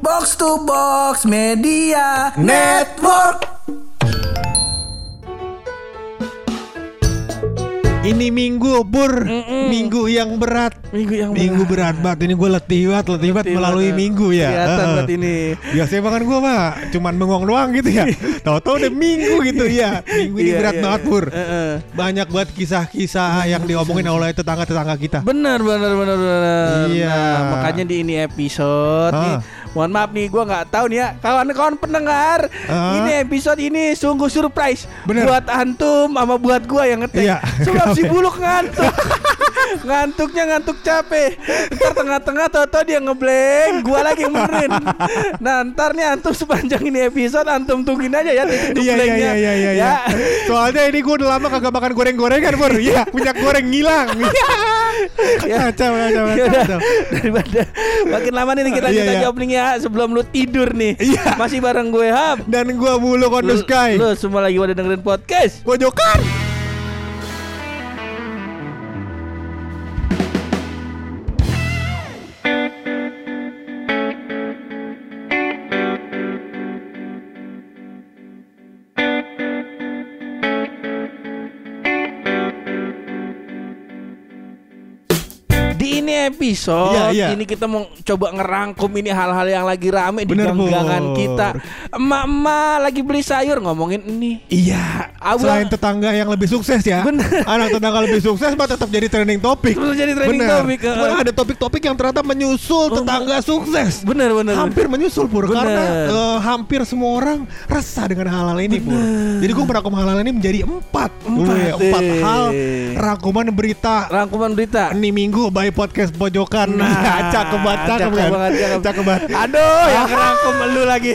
Box to Box Media Network. Ini minggu pur, minggu yang berat. Minggu yang Minggu berat banget. Ini gue letih banget, letih banget melalui minggu ya. Kelihatan Heeh. banget ini. Biasanya makan gue mah cuman bengong doang gitu ya. Tahu-tahu udah minggu gitu ya. Minggu ini Iya, berat iya, banget iya. pur. Heeh. Banyak banget kisah-kisah yang diomongin oleh tetangga-tetangga kita. Benar benar benar benar. Iya. Nah, makanya di ini episode nih. Mohon maaf nih, gua nggak tahu nih ya, kawan-kawan pendengar. Ah. Ini episode ini sungguh surprise Bener. buat antum sama buat gua yang ngetek. Iya, Sebab si buluk ngantuk. Ngantuknya ngantuk capek Ntar tengah-tengah tau-tau dia ngeblank Gua lagi yang benerin Nah ntar nih antum sepanjang ini episode Antum tungguin aja ya titik Iya iya iya iya iya. Ya. Soalnya ini gue udah lama kagak makan goreng-gorengan pur. Iya, minyak goreng ngilang. Ya. Kacau kacau kacau. daripada makin lama nih kita lanjut Iya, iya. aja opening ya sebelum lu tidur nih. Iya. Masih bareng gue Hap. Dan gue bulu on the Lu-. Lu semua lagi pada dengerin podcast. Pojokan. Ini episode Iya, iya. ini kita mau coba ngerangkum ini hal-hal yang lagi rame di Bener, ganggangan Pur. kita. Emak-emak lagi beli sayur ngomongin ini. Iya. Abang- Selain tetangga yang lebih sukses ya. Bener. Anak tetangga lebih sukses mah tetap jadi trending topik. Terus jadi trending Bener. topik, uh. Ada topik-topik yang ternyata menyusul tetangga sukses. Bener bener. Hampir menyusul pur Bener. karena eh, hampir semua orang resah dengan hal-hal ini pur. Jadi gue merangkum hal-hal ini menjadi empat, Empat, empat eh. hal rangkuman berita Rangkuman berita. ini minggu by podcast pojokan. Nah, cakep banget, cakep cakep kan? banget, cakep. Cakep banget. Aduh, yang ngerangkum lu lagi.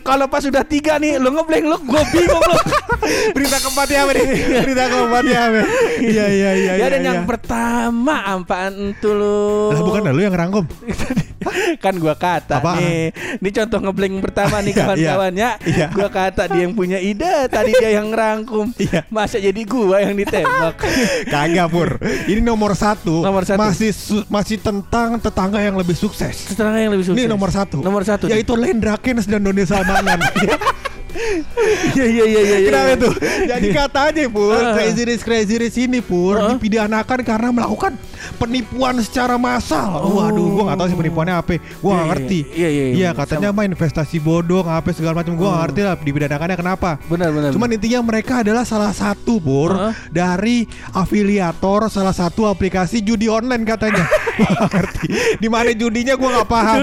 Kalau- pas sudah tiga nih, lu ngeblank lu, gue bingung lu. Berita keempatnya apa nih? Berita keempatnya apa? Iya iya iya. ya dan iya, yang iya. pertama apaan tuh lu? Lah bukan lu yang rangkum. kan gua kata Apaan? nih. Ini contoh ngeblank pertama nih Iya, kawan-kawan ya. iya. Gua kata dia yang punya ide, tadi dia yang ngerangkum. Iya. Masa jadi gua yang ditembak. Kagak pur. Ini nomor satu. Nomor satu. Masih masih tentang tetangga yang lebih sukses. Tetangga yang lebih sukses. Ini nomor satu. Nomor satu. Yaitu Lendra Kens dan Doni Salmanan. Iya iya iya iya. iya. Kenapa itu? Jadi katanya pur, Ah. Crazy Rich Crazy Rich ini pur Ah. dipidanakan karena melakukan penipuan secara massal. Oh. Waduh, gua nggak tahu sih penipuannya apa. Gua Iya, nggak ngerti. iya, iya, iya. katanya mah investasi bodong apa segala macam. Gua nggak ngerti lah dipidanakannya kenapa. Benar benar. Cuman intinya mereka adalah salah satu pur Heeh. dari afiliator salah satu aplikasi judi online katanya. Gua ngerti. Di mana judinya gua nggak paham.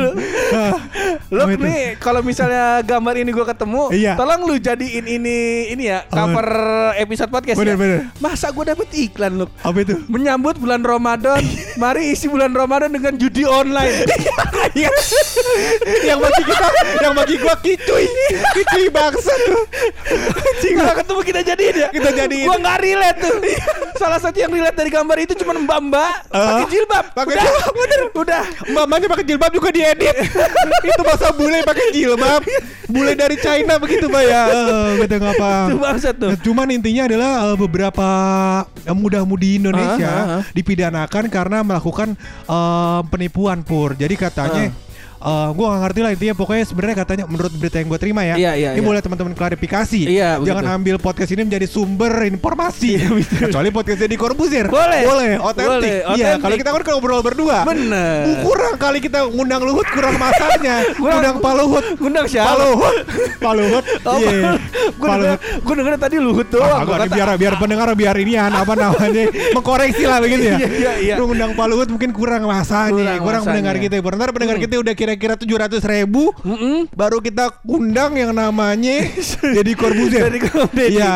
Ah, itu? nih kalau misalnya gambar ini gua ketemu, Iya. Tolong lu jadiin ini ini ya cover episode podcast Bener, ya. bener. Masa gua dapet iklan lu? Apa itu? Menyambut bulan Ramadan, mari isi bulan Ramadan dengan judi online. Iya. yang bagi kita, yang bagi gua kicuy, kicuy bangsa tuh. Ketemu kita jadiin ya. Kita jadiin. Gua nggak relate tuh. Salah satu yang relate dari gambar itu cuma mbak-mbak pakai Ah. jilbab. Pakai Udah, jilbab, bener. Udah. Mamanya pakai jilbab juga diedit. itu masa bule pakai jilbab. Bule dari China begitu, Pak ya. Eh, gitu tuh. Nah, Cuman intinya adalah eh, beberapa eh, muda-mudi Indonesia Ah, ah, ah. dipidanakan karena melakukan eh, penipuan pur. Jadi katanya eh, gua gak ngerti lah intinya pokoknya sebenarnya katanya menurut berita yang gue terima ya. Iya, iya, ini iya. boleh teman-teman klarifikasi. Iya, Jangan begitu. ambil podcast ini menjadi sumber informasi. Kecuali podcastnya di Corbuzier. Boleh. Boleh, otentik. Iya, kalau kita kan ngobrol berdua. Bener. Kurang kali kita ngundang Luhut kurang masanya. Ngundang Pak Luhut. Ngundang siapa? Pak Luhut. Pak Luhut. Oh, Iya. gue denger, gue denger tadi luhut doang. Ah, biar biar pendengar biar ini ya apa namanya mengkoreksi lah begitu ya. Iya, iya, iya. Ngundang Pak Luhut mungkin kurang masanya, Kurang pendengar kita. Ntar pendengar kita udah kira-kira tujuh ratus ribu, Mm-mm. baru kita undang yang namanya Deddy Corbuzier. Dari Om Deddy. Iya.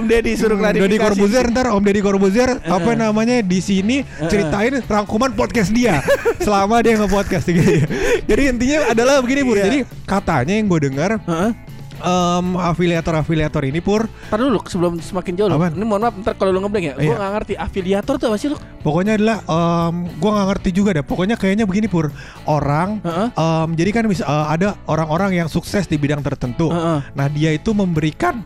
Om Deddy suruh klarifikasi. Deddy Corbuzier ntar Om Deddy Corbuzier apa namanya di sini ceritain rangkuman podcast dia selama dia nge-podcast gitu. Jadi intinya adalah begini Pur. Iya. Jadi katanya yang gue dengar Heeh. Em, afiliator-afiliator ini Pur Ntar dulu sebelum semakin jauh. Apaan? Ini mohon maaf ntar kalau lu ngeblank ya. Gue Iya. gak ngerti afiliator tuh apa sih lu? Pokoknya adalah em, gua nggak ngerti juga deh. Pokoknya kayaknya begini pur orang. Heeh. em, jadi kan eh, ada orang-orang yang sukses di bidang tertentu. Heeh. Nah dia itu memberikan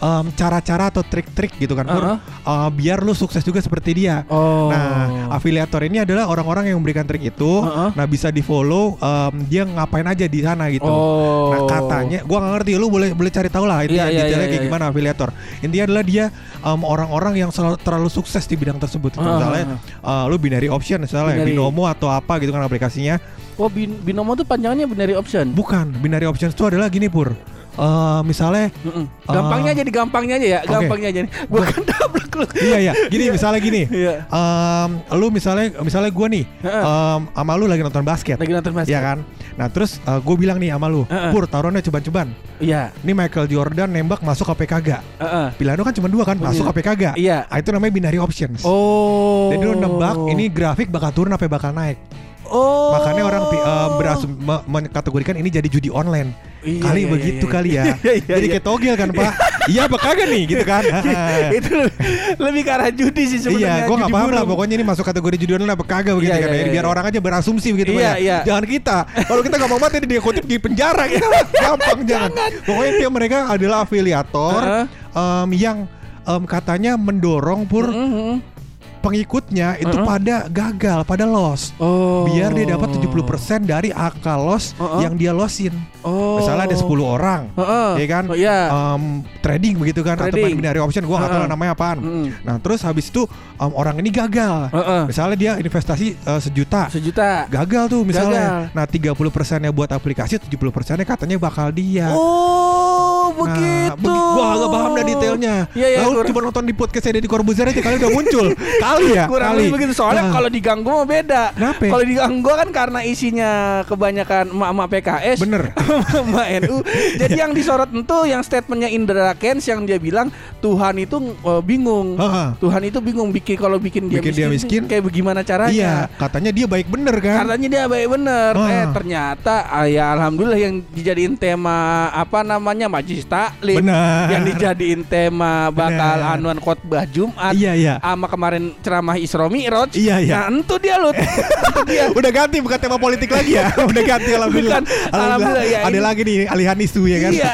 em, cara-cara atau trik-trik gitu kan Pur, Uh-uh. eh, biar lu sukses juga seperti dia. Oh. Nah, afiliator ini adalah orang-orang yang memberikan trik itu. Uh-uh. Nah, bisa di follow dia ngapain aja di sana gitu. Oh. Nah, katanya gua nggak ngerti lu boleh boleh cari tahu lah intinya Iya, iya, detailnya iya, kayak iya. gimana afiliator. Intinya adalah dia em, orang-orang yang selalu terlalu sukses di bidang tersebut. Uh-uh. Misalnya eh, lu binary option misalnya Binary. binomo atau apa gitu kan aplikasinya. Oh, bin- binomo tuh panjangannya binary option. Bukan, binary options itu adalah gini pur. Eh, misalnya Mm-mm. Gampangnya aja di gampangnya aja ya, gampangnya aja nih. Gua kan double lu. iya iya gini misalnya gini Iya. Em, lu misalnya misalnya gue nih em, sama lu lagi nonton basket Lagi nonton basket. Iya kan nah terus gue bilang nih sama lu Heeh. pur taruhannya ceban-ceban Iya. ini Michael Jordan nembak masuk ke kagak Heeh. pilihan lu kan cuma dua kan masuk Iya. ke kagak Iya. nah, itu namanya binary options Oh. jadi lu nebak ini grafik bakal turun apa bakal naik Oh. makanya orang eh, berasum me- mengkategorikan ini jadi judi online Iya, kali iya, begitu iya. kali ya Iya, iya, jadi iya. kayak togel kan pak iya apa kagak nih gitu kan itu lebih ke arah judi sih sebenarnya. Iya, gue nggak judi paham lah. Pokoknya ini masuk kategori judi online apa kagak begitu Iya, kan? iya, ya. iya, Biar iya. orang aja berasumsi begitu Iya, Pak, ya. iya. Jangan kita. Kalau kita ngomong mati dia kutip di penjara kita mah gampang jangan. Pokoknya dia mereka adalah afiliator Heeh. em, yang em, katanya mendorong pur Mhm. Pengikutnya itu Heeh. pada gagal, pada loss. Oh. Biar dia dapat 70% dari angka loss Heeh. yang dia lossin. Oh. Misalnya ada 10 orang, Heeh. ya kan? Oh, iya. Em, trading begitu kan atau Trading. main binary option gua nggak tahu Heeh. lah namanya apaan. Mm. Nah, terus habis itu em, orang ini gagal. Heeh. Misalnya dia investasi eh, sejuta, Sejuta. gagal tuh misalnya. Gagal. Nah, 30 persennya buat aplikasi, 70 persennya katanya bakal dia. Oh, Nah, begitu. begi- gua agak paham dah detailnya. Iya, iya, Lalu cuma nonton di podcast saya di Corbuzier aja kali udah muncul. kali ya, Kurang kali. lebih begitu soalnya Nah, kalau di Ganggu mah beda. Kalau di Ganggu kan karena isinya kebanyakan emak-emak PKS. Bener. emak NU. Jadi yang disorot itu yang statementnya Indra Kens yang dia bilang Tuhan itu eh, bingung. Heeh. Tuhan itu bingung bikin kalau bikin dia Bikin dia miskin. kayak bagaimana caranya. Iya, katanya dia baik bener kan? Katanya dia baik bener. Ah. Eh ternyata ah, ya alhamdulillah yang dijadiin tema apa namanya Majlis Taklim. Yang dijadiin tema bakal Benar. anuan khotbah Jumat. Iya, iya. Sama kemarin ceramah Isra Mi'raj. Iya, iya. Nah, itu dia loh. itu dia. Udah ganti bukan tema politik lagi ya. Udah ganti alhamdulillah. Bukan, alhamdulillah, ya, Ada ini- lagi nih alihan isu ya kan? Iya.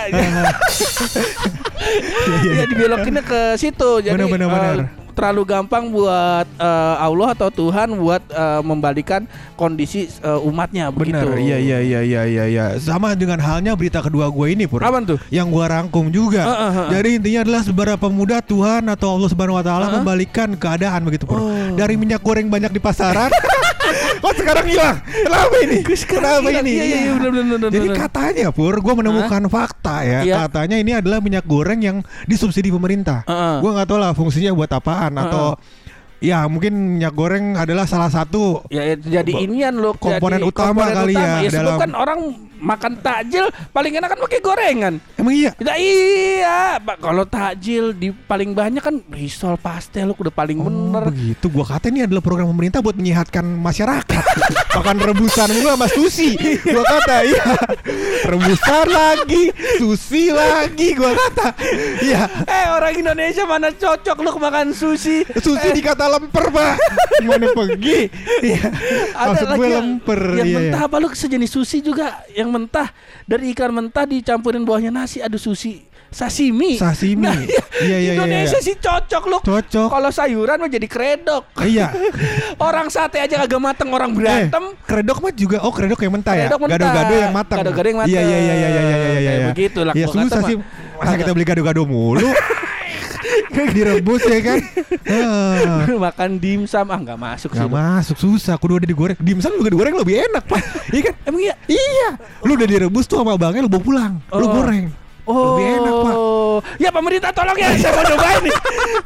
Iya dibelokinnya ke situ. Jadi Benar, benar, eh, benar. Terlalu gampang buat eh, Allah atau Tuhan buat eh, membalikan kondisi eh, umatnya begitu. Bener, iya iya iya iya iya iya. Sama dengan halnya berita kedua gue ini pur. Apaan tuh? Yang gua rangkum juga. Heeh, heeh. Jadi intinya adalah seberapa mudah Tuhan atau Allah Subhanahu Wa Taala Heeh. membalikan keadaan begitu pur. Oh. Dari minyak goreng banyak di pasaran. Kok sekarang hilang? Kenapa ini? Kenapa ini? Iya, iya, iya, bener, bener, bener, Jadi katanya pur, gue menemukan fakta ya. Iya. Katanya ini adalah minyak goreng yang disubsidi pemerintah. Heeh. Gue nggak tahu lah fungsinya buat apaan atau ya mungkin minyak goreng adalah salah satu Ya itu jadi inian loh komponen jadi utama kali ya ya sebab dalam- kan orang makan takjil paling enak kan pakai gorengan Emang iya? Tidak iya, Pak. Kalau takjil di paling banyak kan risol pastel udah paling Oh, bener. begitu. Gua kata ini adalah program pemerintah buat menyehatkan masyarakat. Makan rebusan gua sama sushi. Gua kata iya. Rebusan lagi, sushi lagi gua kata. Iya. Eh orang Indonesia mana cocok lu makan sushi? Sushi dikata lemper, Pak. Gimana pergi? Iya. Maksud gue lemper. yang iya, mentah iya. apa lu sejenis sushi juga yang mentah dari ikan mentah dicampurin bawahnya nasi aduh sushi sashimi. Sashimi. Nah, iya. Iya, iya, iya, Indonesia iya. sih cocok lu. Cocok. Kalau sayuran mah jadi kredok. Iya. orang sate aja kagak mateng orang berantem. Eh, kredok mah juga oh kredok yang mentah ya. Kredok mentah. Gado-gado yang matang. Gado-gado yang matang. Iya iya iya iya iya iya iya. Iya. begitu lah, Ya susah sih. Masa kita beli gado-gado mulu? Direbus ya kan? Heeh. makan dimsum ah nggak masuk sih. Gak lu. masuk susah, kudu udah digoreng. Dimsum juga digoreng lebih enak pak, iya kan? Emang iya? Iya, lu udah direbus tuh sama abangnya lu bawa pulang, lu Oh. goreng. Oh, Lebih enak pak. Ya pemerintah tolong ya, saya mau cobain nih.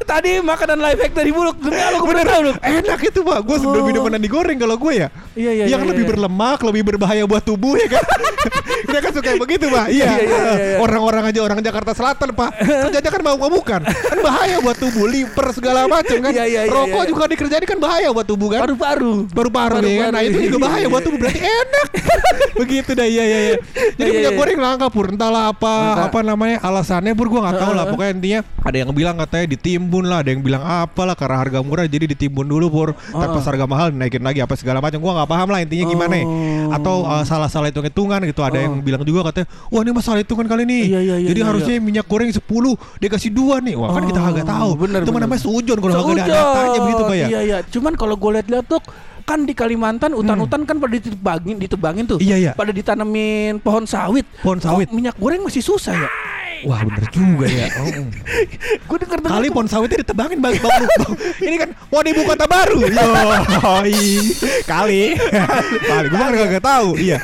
Tadi makanan live factory buluk, demi Allah gue tahu. Enak itu pak, gue Oh. lebih demenan digoreng kalau gue ya. Iya, iya, Yang iya, lebih iya. berlemak, lebih berbahaya buat tubuh ya kan? Dia kan suka begitu pak. Iya. Iya, iya, iya, iya. Orang-orang aja orang Jakarta Selatan pak, kerjanya kan mau bukan, kan bahaya buat tubuh, liver segala macam kan. Iya, iya, iya, Rokok iya. juga dikerjain kan bahaya buat tubuh kan. Paru-paru. Paru-paru ya kan? Nah itu juga bahaya buat tubuh berarti enak. Begitu dah iya iya iya. Jadi Iya, iya, minyak iya. goreng langka pur entahlah apa. Apa namanya alasannya pur gua nggak tahu lah. Pokoknya intinya ada yang bilang katanya ditimbun lah ada yang bilang apalah karena harga murah jadi ditimbun dulu pur tapi pas harga mahal naikin lagi apa segala macam. Gua nggak paham lah intinya gimana ya. Oh. atau uh, salah-salah hitung hitungan gitu. Ada yang bilang juga katanya wah ini masalah hitungan kali nih Iya, iya, iya, jadi iya, harusnya minyak goreng 10 dia kasih dua nih. Wah kan kita Oh, kagak tahu. bener, itu namanya sujon kalau nggak ada datanya begitu pak ya? Iya iya. Cuman kalau gue lihat-lihat tuh kan di Kalimantan hutan-hutan kan pada ditebangin ditebangin tuh. Iya, iya. Pada ditanemin pohon sawit. Pohon sawit. Kok minyak goreng masih susah ya. wah bener juga ya oh, oh. Gue denger dengar Kali pohon sawitnya ditebangin bang, bang, bang. Ini kan mau di ibu kota baru. Yoi. Kali. Kali. Gue kan gak tahu. Iya.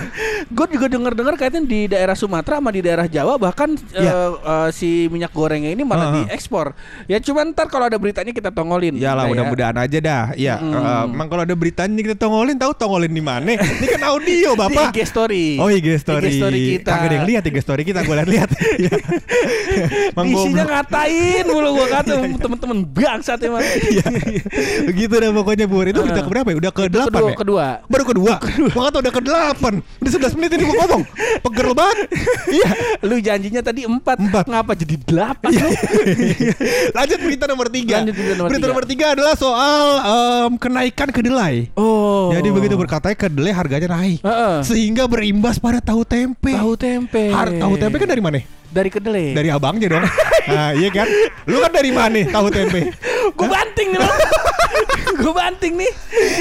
Gue juga denger dengar kayaknya di daerah Sumatera sama di daerah Jawa bahkan Iya. eh, eh, si minyak gorengnya ini malah Heeh. diekspor. Ya cuman ntar kalau ada beritanya kita tongolin. Iyalah Udah ya. mudah-mudahan aja dah. Iya. Mm. eh, emang kalau ada beritanya kita tongolin tahu tongolin di mana? Ini kan audio Di bapak. IG story. Oh IG story. IG story kita. Kagak ada yang lihat IG story kita. Gue lihat-lihat. Emang Isinya ngatain mulu gua kata temen-temen bangsat emang. Iya. Begitu dah pokoknya Bu. Itu udah ke berapa ya? Udah ke delapan kedua, ya? kedua. Baru kedua. Gua kata udah ke delapan. Udah 11 menit ini gua ngomong. Peger banget. Iya. Lu janjinya tadi empat, Empat. ngapa jadi delapan? Iya. lu? Lanjut berita nomor tiga. Lanjut berita nomor berita tiga. nomor tiga adalah soal em, kenaikan kedelai. Oh. Jadi begitu berkatanya kedelai harganya naik, Heeh. sehingga berimbas pada tahu tempe. Tahu tempe. Har- tahu tempe kan dari mana? dari kedelai. Dari abangnya dong. nah, iya kan? Lu kan dari mana tahu tempe? Gue banting nih. Gue banting nih.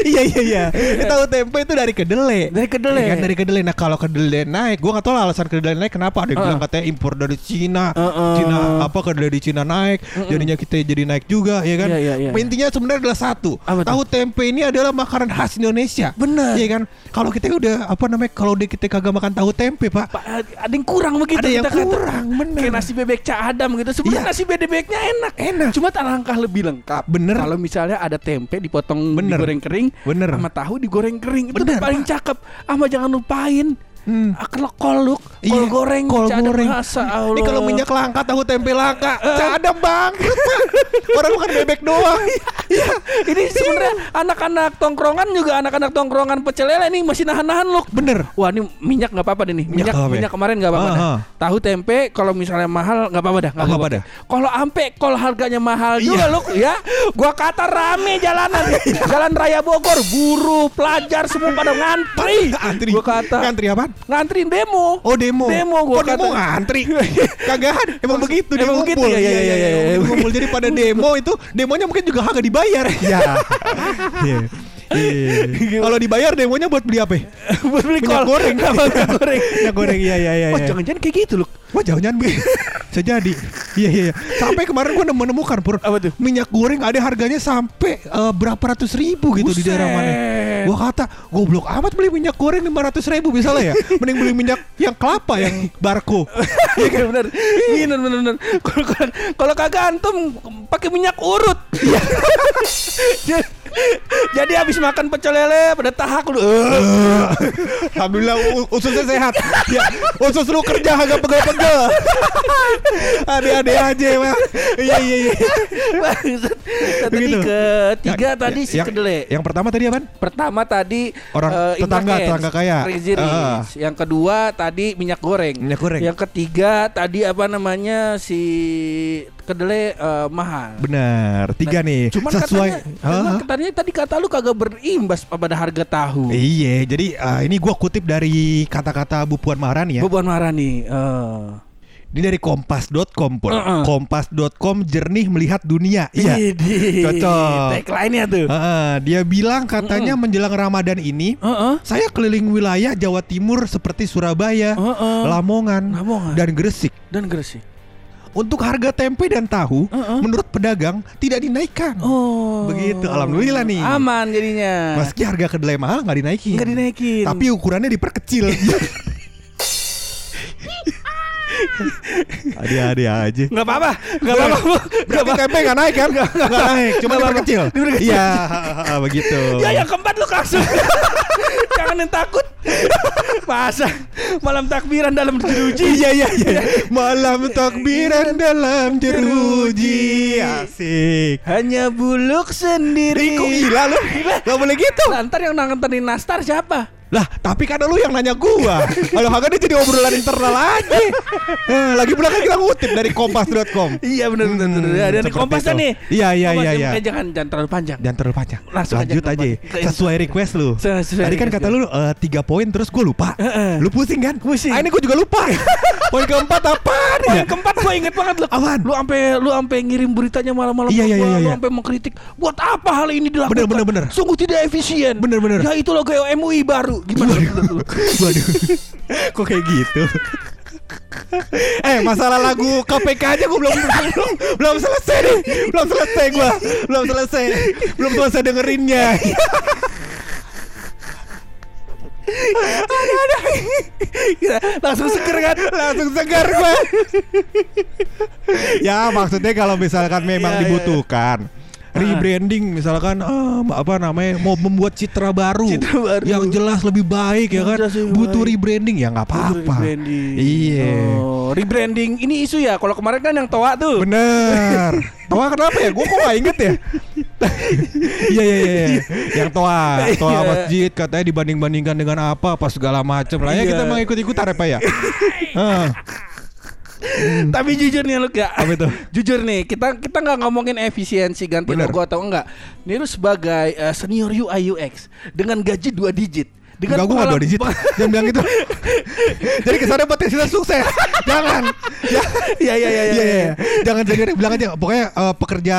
iya iya iya. Tahu tempe itu dari kedelai. Dari kedelai. Iya kan dari kedelai. Nah kalau kedelai naik, gua nggak tahu lah alasan kedelai naik kenapa. Ada yang Heeh. bilang katanya impor dari Cina, Heeh. Cina apa kedelai di Cina naik, jadinya kita jadi naik juga, ya kan? Iya, iya, iya. Intinya sebenarnya adalah satu. Tahu tempe ini adalah makanan khas Indonesia. Bener. Iya kan? Kalau kita udah apa namanya? Kalau kita kagak makan tahu tempe, Pak. Pak, ada yang kurang begitu Ada yang kita kata. kurang, bener. Kayak nasi bebek Cak Adam gitu. Sebenarnya Iya. nasi bebeknya enak. Enak. Cuma alangkah lebih lengkap. Bener. Kalau misalnya ada tempe dipotong Bener. digoreng kering, Bener. sama tahu digoreng kering. Itu Bener, paling cakep. Sama jangan lupain Hmm. ah, kol koluk, kol Iya, goreng, kol goreng. Ini Allah. kalau minyak langka tahu tempe langka, ada bang. Orang bukan bebek doang. Iya. Ini sebenarnya anak-anak tongkrongan juga anak-anak tongkrongan pecel lele nih masih nahan-nahan loh. Bener. Wah ini minyak nggak apa-apa deh nih. Minyak Minyak apa ya? minyak kemarin nggak apa-apa Ah, dah. ah. Tahu tempe kalau misalnya mahal nggak apa-apa dah. Nggak apa-apa dah. Kalau ampe kalau harganya mahal juga Iya. loh ya. Gua kata rame jalanan. Jalan Raya Bogor, buruh, pelajar semua pada ngantri. Antri. Gua kata Ngantri apaan? Ngantriin demo. Oh demo. Demo gua oh, demo kata. ngantri. Kagak ada. Emang begitu dia Emang begitu ya, ya, ya, ya, ya. Ngumpul jadi pada demo itu demonya mungkin juga kagak dibayar. Ya. Iya. Iya. Kalau dibayar demonya buat beli apa? Buat beli Minyak kol. goreng. Minyak goreng. Minyak goreng. Iya iya iya. Wah iya. jangan-jangan kayak gitu loh. Wah jangan-jangan be- bisa jadi. Iya iya. iya. Sampai kemarin gua menemukan pur. Apa tuh? Minyak goreng ada harganya sampai eh, berapa ratus ribu gitu di daerah mana. Buset. Gua kata goblok amat beli minyak goreng lima ratus ribu misalnya ya. Mending beli minyak yang kelapa yang barco. Iya benar. Benar benar benar. Kalau kalau- kalau kagak antum pakai minyak urut. Jadi- habis makan pecel lele pada tahak lu. Alhamdulillah u- ususnya sehat. Ya, usus lu kerja agak pegel-pegel. Ade-ade aja mah. Iya iya iya. Tadi Begitu. ketiga Ya, tadi si yang, kedelai. Yang pertama tadi apa? Pertama tadi Orang eh, tetangga, tetangga kaya. Ah. Yang kedua tadi minyak goreng. Minyak goreng. Yang ketiga tadi apa namanya si kedelai eh, mahal. Benar, tiga nih. Cuman Sesuai. katanya, cuman Hah? katanya tadi kata lu kagak berimbas pada harga tahu. Iya, jadi eh, ini gua kutip dari kata-kata Bu Puan Maharani ya. Beban marah nih. eh. Ini dari kompas.com pun. Uh-uh. Kompas.com jernih melihat dunia. Iya. Cocok. Tagline-nya tuh. Heeh, dia bilang katanya menjelang Ramadan ini Heeh. saya keliling wilayah Jawa Timur seperti Surabaya, Heeh. Lamongan, Lamongan. dan Gresik. Dan Gresik. Untuk harga tempe dan tahu, Heeh. menurut pedagang tidak dinaikkan. Oh. Begitu, alhamdulillah nih. Aman jadinya. Meski harga kedelai mahal nggak dinaikin. Nggak dinaikin. Tapi ukurannya diperkecil. Adik-adik aja. Nggak apa-apa. Nggak apa-apa. Berarti tempe nggak naik kan? Nggak naik, cuma diperkecil. Iya, begitu. Ya yang keempat lu langsung. Jangan yang takut. Masa malam takbiran dalam jeruji. Iya iya iya. Malam takbiran dalam jeruji. Asik. Hanya buluk sendiri. Ih, kok gila lu? Gak boleh gitu. Lah, ntar yang nganterin nastar siapa? Lah, tapi kan lu yang nanya gua. Kalau kagak dia jadi obrolan internal aja. Eh, lagi pula kan kita ngutip dari kompas.com. Iya benar benar benar. Hmm, Ada nih seperti kompas itu. nih. Iya, iya, iya, iya. Jangan jangan terlalu panjang. Jangan terlalu panjang. Langsung aja Lanjut aja. kompas. Sesuai request lu. Sesuai Tadi kan kata lu eh, tiga poin terus gue lupa. Heeh. Lu pusing kan? Pusing. Ah, ini gue juga lupa. poin keempat apaan Poin ya? keempat gue inget banget lu. Apaan? Lu sampai lu sampai ngirim beritanya malam-malam Iya, iya, iya, Lu iya. sampai mengkritik. Buat apa hal ini dilakukan? Bener, bener, bener. Sungguh tidak efisien. Bener, bener. Ya itu logo MUI baru. Gimana? lu? Waduh. Kok kayak gitu? eh masalah lagu KPK aja gue belum belum belum selesai nih belum selesai gue belum selesai belum selesai dengerinnya Gila, Langsung seger kan? langsung segar gue ya maksudnya kalau misalkan memang Iya, iya. dibutuhkan rebranding misalkan eh, apa namanya mau membuat citra baru, Citra baru. yang jelas lebih baik ya kan butuh baik. rebranding ya nggak apa-apa iya Oh, rebranding. Ini isu ya. Kalau kemarin kan yang toa tuh. Bener. Toa kenapa ya? Gue kok gak inget ya? Iya iya iya. iya. Yang toa, toa Iya. masjid katanya dibanding-bandingkan dengan apa, apa segala macam lah. Ya Iya. kita emang ikut-ikutan ya Pak ya. Heeh. Tapi jujur nih lu ya. Apa itu? Jujur nih, kita kita nggak ngomongin efisiensi ganti Bener. logo atau enggak. Nih lu sebagai eh, senior UI UX dengan gaji dua digit. Enggak gue gak dua digit. Jangan bilang gitu. Jadi kesannya potensi kita sukses Jangan. Ya. Iya iya iya Iya iya Jangan jadi bilang aja. Pokoknya eh, pekerja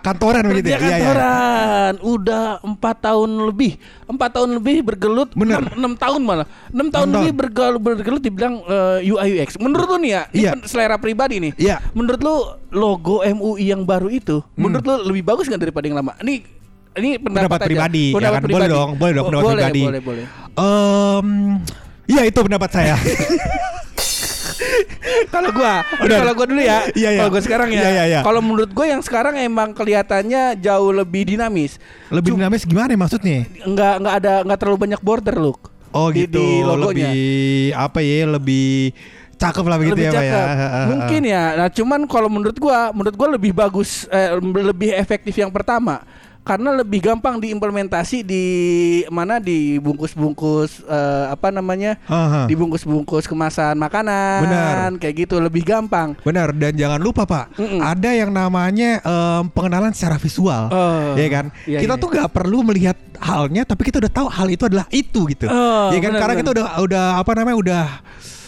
kantoran begitu ya. Iya, iya. kantoran. Udah empat tahun lebih. Empat tahun lebih bergelut. Bener. enam, tahun malah. Enam tahun Enam lebih bergelut, bergelut dibilang eh, UI UX menurut lu nih ya ini Iya. pen- selera pribadi nih. Iya. menurut lu logo MUI yang baru itu menurut lu lebih bagus nggak daripada yang lama? Ini ini pendapat, Pendapat aja. pribadi, ya pendapat kan? Boleh dong, boleh dong, Bo- pendapat boleh, pribadi. boleh boleh Iya itu pendapat saya kalau gua Udah. kalau gua dulu ya Iya, iya. kalau gua sekarang ya Iya, iya, iya. kalau menurut gua yang sekarang emang kelihatannya jauh lebih dinamis Lebih dinamis gimana ya maksudnya? nggak nggak ada nggak terlalu banyak border look Oh di, gitu, di logonya lebih apa ya, lebih cakep lah begitu lebih ya ya. cakep. Mungkin ya. Nah, cuman kalau menurut gua, menurut gua lebih bagus eh, lebih efektif yang pertama. Karena lebih gampang diimplementasi di mana di bungkus-bungkus eh, apa namanya? Aha. Di bungkus-bungkus kemasan makanan Benar. kayak gitu lebih gampang. Benar dan jangan lupa Pak, Mm-mm. ada yang namanya em, pengenalan secara visual, Oh. ya kan? Iya, kita iya. tuh nggak perlu melihat halnya, tapi kita udah tahu hal itu adalah itu gitu, Oh, ya kan? benar, Karena benar. kita udah udah apa namanya udah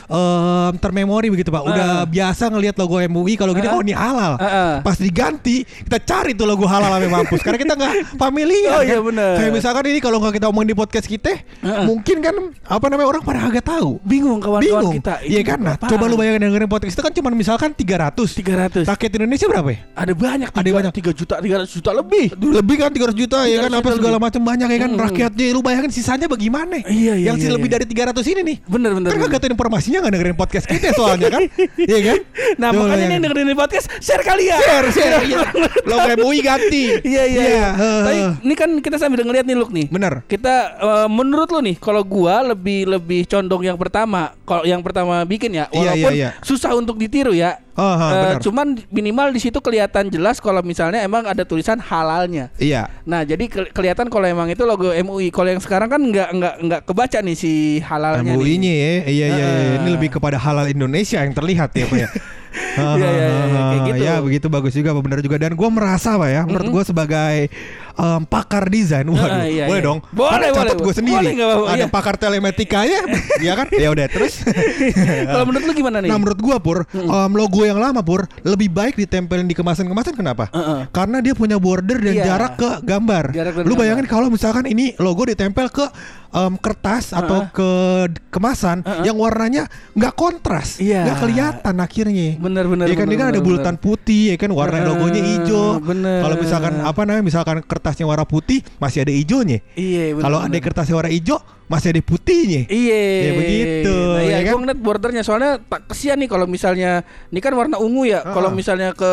em, termemori begitu Pak, udah Ah. biasa ngelihat logo MUI kalau gini Ah. oh ini halal, ah. pas diganti kita cari tuh logo halal sampai mampus, karena kita nggak familiar. Oh, kan? iya, benar. Kayak misalkan ini kalau nggak kita omongin di podcast kita, ah. mungkin kan apa namanya orang pada agak tahu. Bingung kawan-kawan Bingung, kita. iya kan? Nah, coba lu bayangin dengerin podcast itu kan cuma misalkan 300 300. Rakyat Indonesia berapa ya? Ada banyak, Ada tiga, banyak. 3 juta, 300 juta lebih. Lebih kan 300 juta ya kan 300 apa segala macam banyak ya kan Mm-mm. rakyatnya lu bayangin sisanya bagaimana? Iya, iya, Yang sih iya, lebih iya. dari 300 ini nih. Bener bener. Kan kagak tahu informasinya nggak dengerin podcast kita soalnya kan? Iya kan? Nah Coba makanya nih bayangin. yang dengerin podcast share kali ya. share share iya. Logo MUI ganti. Iya iya. iya. heeh. Tapi ini kan kita sambil ngeliat nih look nih. Bener. Kita eh, menurut lu nih kalau gua lebih lebih condong yang pertama. Kalau yang pertama bikin ya Iya, walaupun iya, iya. susah untuk ditiru ya. Oh, Eh, bener. cuman minimal di situ kelihatan jelas kalau misalnya emang ada tulisan halalnya. Iya. Nah, jadi ke- kelihatan kalau emang itu logo MUI. Kalau yang sekarang kan nggak nggak nggak kebaca nih si halalnya. MUI-nya ya. Iya iya. Heeh. Ini lebih kepada halal Indonesia yang terlihat ya Pak ya. Iya, iya, iya, kayak gitu. Ya begitu bagus juga benar juga dan gue merasa Pak ya menurut gue sebagai em, pakar desain waduh Ah, iya, boleh iya. dong Boleh, catat boleh, gue sendiri boleh, apa-apa, ada iya. pakar telematikanya ya kan ya udah terus Kalau menurut lu gimana nih? Nah menurut gua Pur em, Logo yang lama Pur Lebih baik ditempelin di kemasan-kemasan Kenapa? Heeh. Karena dia punya border dan Iya. jarak ke gambar Jarak Lu bayangin kalau misalkan ini logo ditempel ke em, kertas Atau ke kemasan Heeh. Yang warnanya nggak kontras nggak kelihatan akhirnya Bener, bener, Ya kan bener, dia kan ada bener, bulatan putih Ya kan warna Heeh, logonya hijau bener. Kalau misalkan apa namanya Misalkan kertasnya warna putih Masih ada hijaunya Iya, bener, Kalau ada bener. kertasnya warna hijau Masih ada putihnya Iya, Ya, begitu, Nah, iya, ya kan? gue ngeliat bordernya soalnya tak kesian nih kalau misalnya ini kan warna ungu ya. Ah. Kalau misalnya ke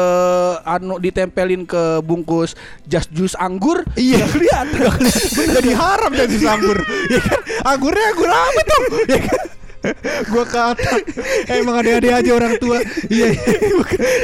anu ditempelin ke bungkus jas jus anggur, Iya kelihatan. Jadi haram jadi anggur Ya kan Anggurnya anggur apa tuh Ya kan gua kata emang ada-ada aja orang tua. Iya, iya.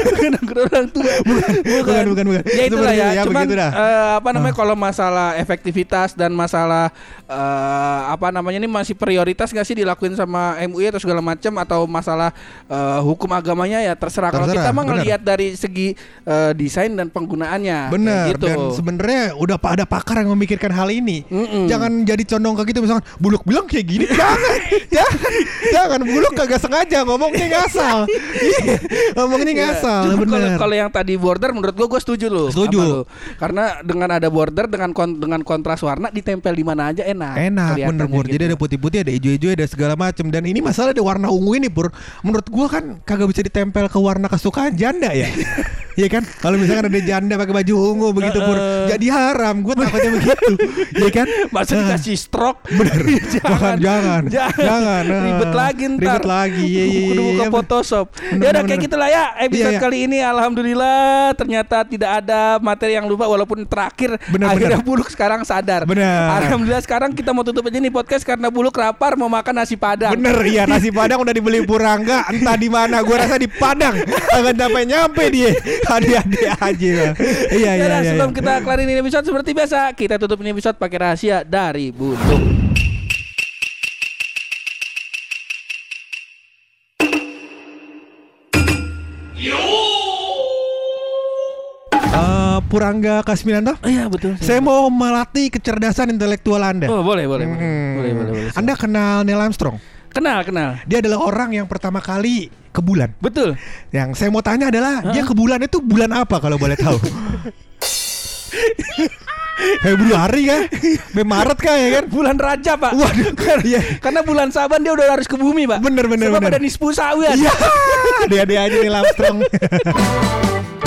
bukan anggur orang tua. Bukan, bukan, bukan, bukan. Ya itulah ya. ya, Cuman dah. eh, apa namanya kalau masalah efektivitas dan masalah eh, apa namanya ini masih prioritas gak sih dilakuin sama MUI atau segala macam atau masalah eh, hukum agamanya ya terserah. Kalau Terserah, kita mah benar. ngelihat dari segi eh, desain dan penggunaannya. Bener Kayak gitu. dan sebenarnya udah ada pakar yang memikirkan hal ini. Mm-mm. Jangan jadi condong ke gitu misalkan buluk bilang kayak gini. jangan, jangan, jangan buluk kagak sengaja ngomongnya ngasal. Ngomongnya ngasal, Cuma kalau bener. kalau yang tadi border menurut gua gua setuju loh. Setuju. Lu? Karena dengan ada border dengan kon- dengan kontras warna ditempel di mana aja enak. Enak bener Pur. Gitu. Jadi ada putih-putih Ada hijau-hijau Ada segala macam Dan ini masalah ada warna ungu ini Pur. Menurut gua kan Kagak bisa ditempel ke warna kesukaan janda ya? Iya kan? Kalau misalkan ada janda pakai baju ungu begitu Pur Jadi haram. Gue takutnya begitu. Iya kan? Masa dikasih stroke? Bener. Jangan. Jangan Jangan. Ah. Ribet lagi ntar Ribet lagi Iya iya Kudu iya buka iya. Photoshop Bener, Ya udah kayak gitulah ya Episode Iya, iya. kali ini Alhamdulillah Ternyata tidak ada materi yang lupa Walaupun terakhir Bener, Akhirnya bener. Buluk sekarang sadar Bener. Alhamdulillah sekarang kita mau tutup aja nih podcast Karena Buluk lapar Mau makan nasi padang Bener iya nasi padang udah dibeli Purangga entah di mana gua rasa di Padang akan sampai nyampe dia hati-hati aja iya iya Ya iya, sebelum iya. kita kelarin ini episode seperti biasa, kita tutup ini episode pakai rahasia dari Buntung. Eh, Purangga Kasminanto iya betul. Saya mau melatih kecerdasan intelektual Anda. Oh boleh boleh boleh. Hmm. boleh boleh boleh. Anda kenal Neil Armstrong? Kenal kenal. Dia adalah orang yang pertama kali ke bulan. Betul. Yang saya mau tanya adalah dia ke bulan itu bulan apa kalau boleh tahu? Februari kan? Sampai Maret kan ya kan? Bulan Raja pak. Waduh, iya. Karena bulan Saban dia udah harus ke bumi pak. Bener, bener, Sebab bener. ada nispu sawian. Iya, dia dia aja Neil Armstrong.